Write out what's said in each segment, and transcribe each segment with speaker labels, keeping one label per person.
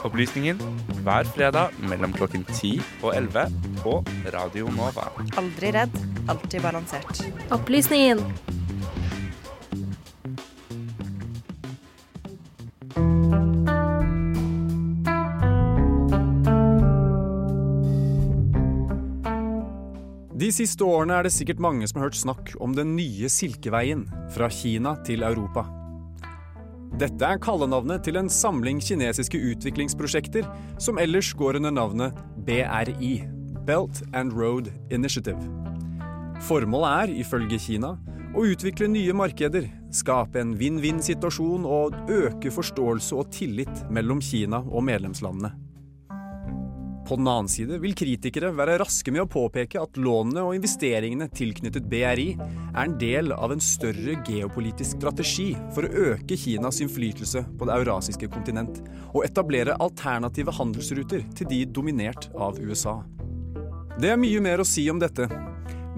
Speaker 1: Opplysningen hver fredag mellom klokken 10 og 11 på Radio Nova.
Speaker 2: Aldri redd, alltid balansert.
Speaker 3: Opplysningen.
Speaker 4: De siste årene er det sikkert mange som har hørt snakk om den nye Silkeveien fra Kina til Europa. Dette er kallenavnet til en samling kinesiske utviklingsprosjekter som ellers går under navnet BRI, Belt and Road Initiative. Formålet er, ifølge Kina, å utvikle nye markeder, skape en vinn-vinn-situasjon og øke forståelse og tillit mellom Kina og medlemslandene. På den annen side vil kritikere være raske med å påpeke at lånene og investeringene tilknyttet BRI er en del av en større geopolitisk strategi for å øke Kinas innflytelse på det eurasiske kontinent og etablere alternative handelsruter til de dominert av USA. Det er mye mer å si om dette,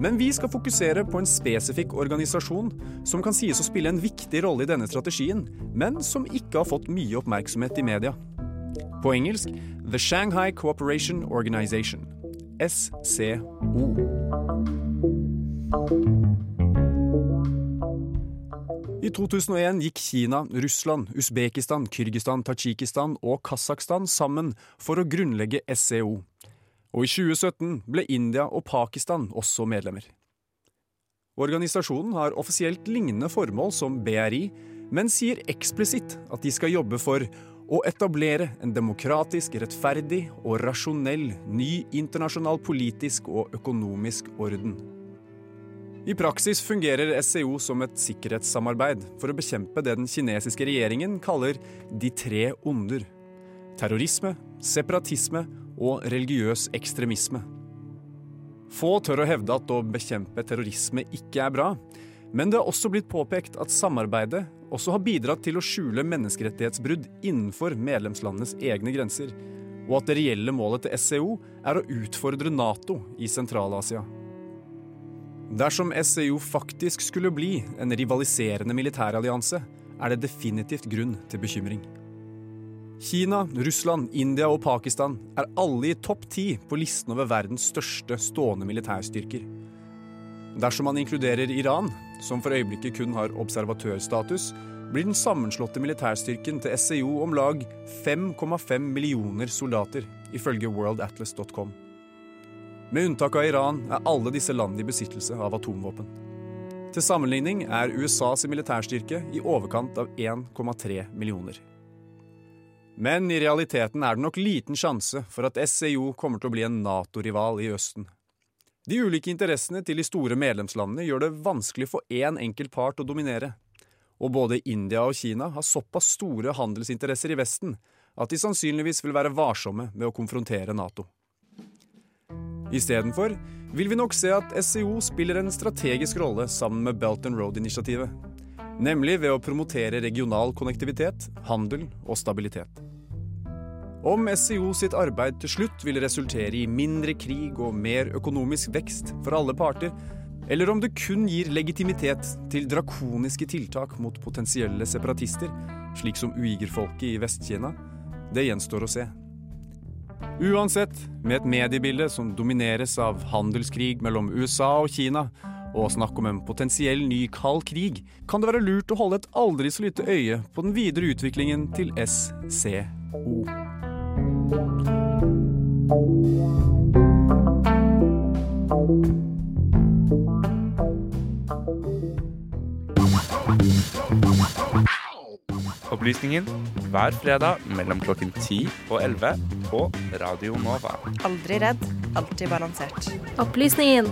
Speaker 4: men vi skal fokusere på en spesifikk organisasjon som kan sies å spille en viktig rolle i denne strategien, men som ikke har fått mye oppmerksomhet i media. På engelsk The Shanghai Cooperation Organization, SCO. I 2001 gikk Kina, Russland, Usbekistan, Kyrgyzstan, Tadsjikistan og Kasakhstan sammen for å grunnlegge SCO. Og i 2017 ble India og Pakistan også medlemmer. Organisasjonen har offisielt lignende formål som BRI, men sier eksplisitt at de skal jobbe for å etablere en demokratisk, rettferdig og rasjonell ny internasjonal politisk og økonomisk orden. I praksis fungerer SCO som et sikkerhetssamarbeid for å bekjempe det den kinesiske regjeringen kaller de tre onder. Terrorisme, separatisme og religiøs ekstremisme. Få tør å hevde at å bekjempe terrorisme ikke er bra, men det har også blitt påpekt at samarbeidet også har bidratt til å skjule menneskerettighetsbrudd innenfor medlemslandenes egne grenser, og at det reelle målet til SCO er å utfordre Nato i Sentral-Asia. Dersom SCO faktisk skulle bli en rivaliserende militærallianse, er det definitivt grunn til bekymring. Kina, Russland, India og Pakistan er alle i topp ti på listen over verdens største stående militærstyrker. Dersom man inkluderer Iran, som for øyeblikket kun har observatørstatus, blir den sammenslåtte militærstyrken til SCO om lag 5,5 millioner soldater, ifølge worldatlas.com. Med unntak av Iran er alle disse land i besittelse av atomvåpen. Til sammenligning er USAs militærstyrke i overkant av 1,3 millioner. Men i realiteten er det nok liten sjanse for at SCO kommer til å bli en Nato-rival i Østen. De ulike interessene til de store medlemslandene gjør det vanskelig for én enkelt part å dominere. Og både India og Kina har såpass store handelsinteresser i Vesten at de sannsynligvis vil være varsomme med å konfrontere Nato. Istedenfor vil vi nok se at SCO spiller en strategisk rolle sammen med Belt and Road-initiativet. Nemlig ved å promotere regional konnektivitet, handel og stabilitet. Om SCO sitt arbeid til slutt vil resultere i mindre krig og mer økonomisk vekst for alle parter, eller om det kun gir legitimitet til drakoniske tiltak mot potensielle separatister, slik som uigerfolket i Vest-Kina, det gjenstår å se. Uansett, med et mediebilde som domineres av handelskrig mellom USA og Kina, og snakk om en potensiell ny kald krig, kan det være lurt å holde et aldri så lite øye på den videre utviklingen til SCO.
Speaker 1: Opplysningen hver fredag mellom klokken 10 og 11 på Radio Nova.
Speaker 2: Aldri redd, alltid balansert.
Speaker 3: Opplysningen.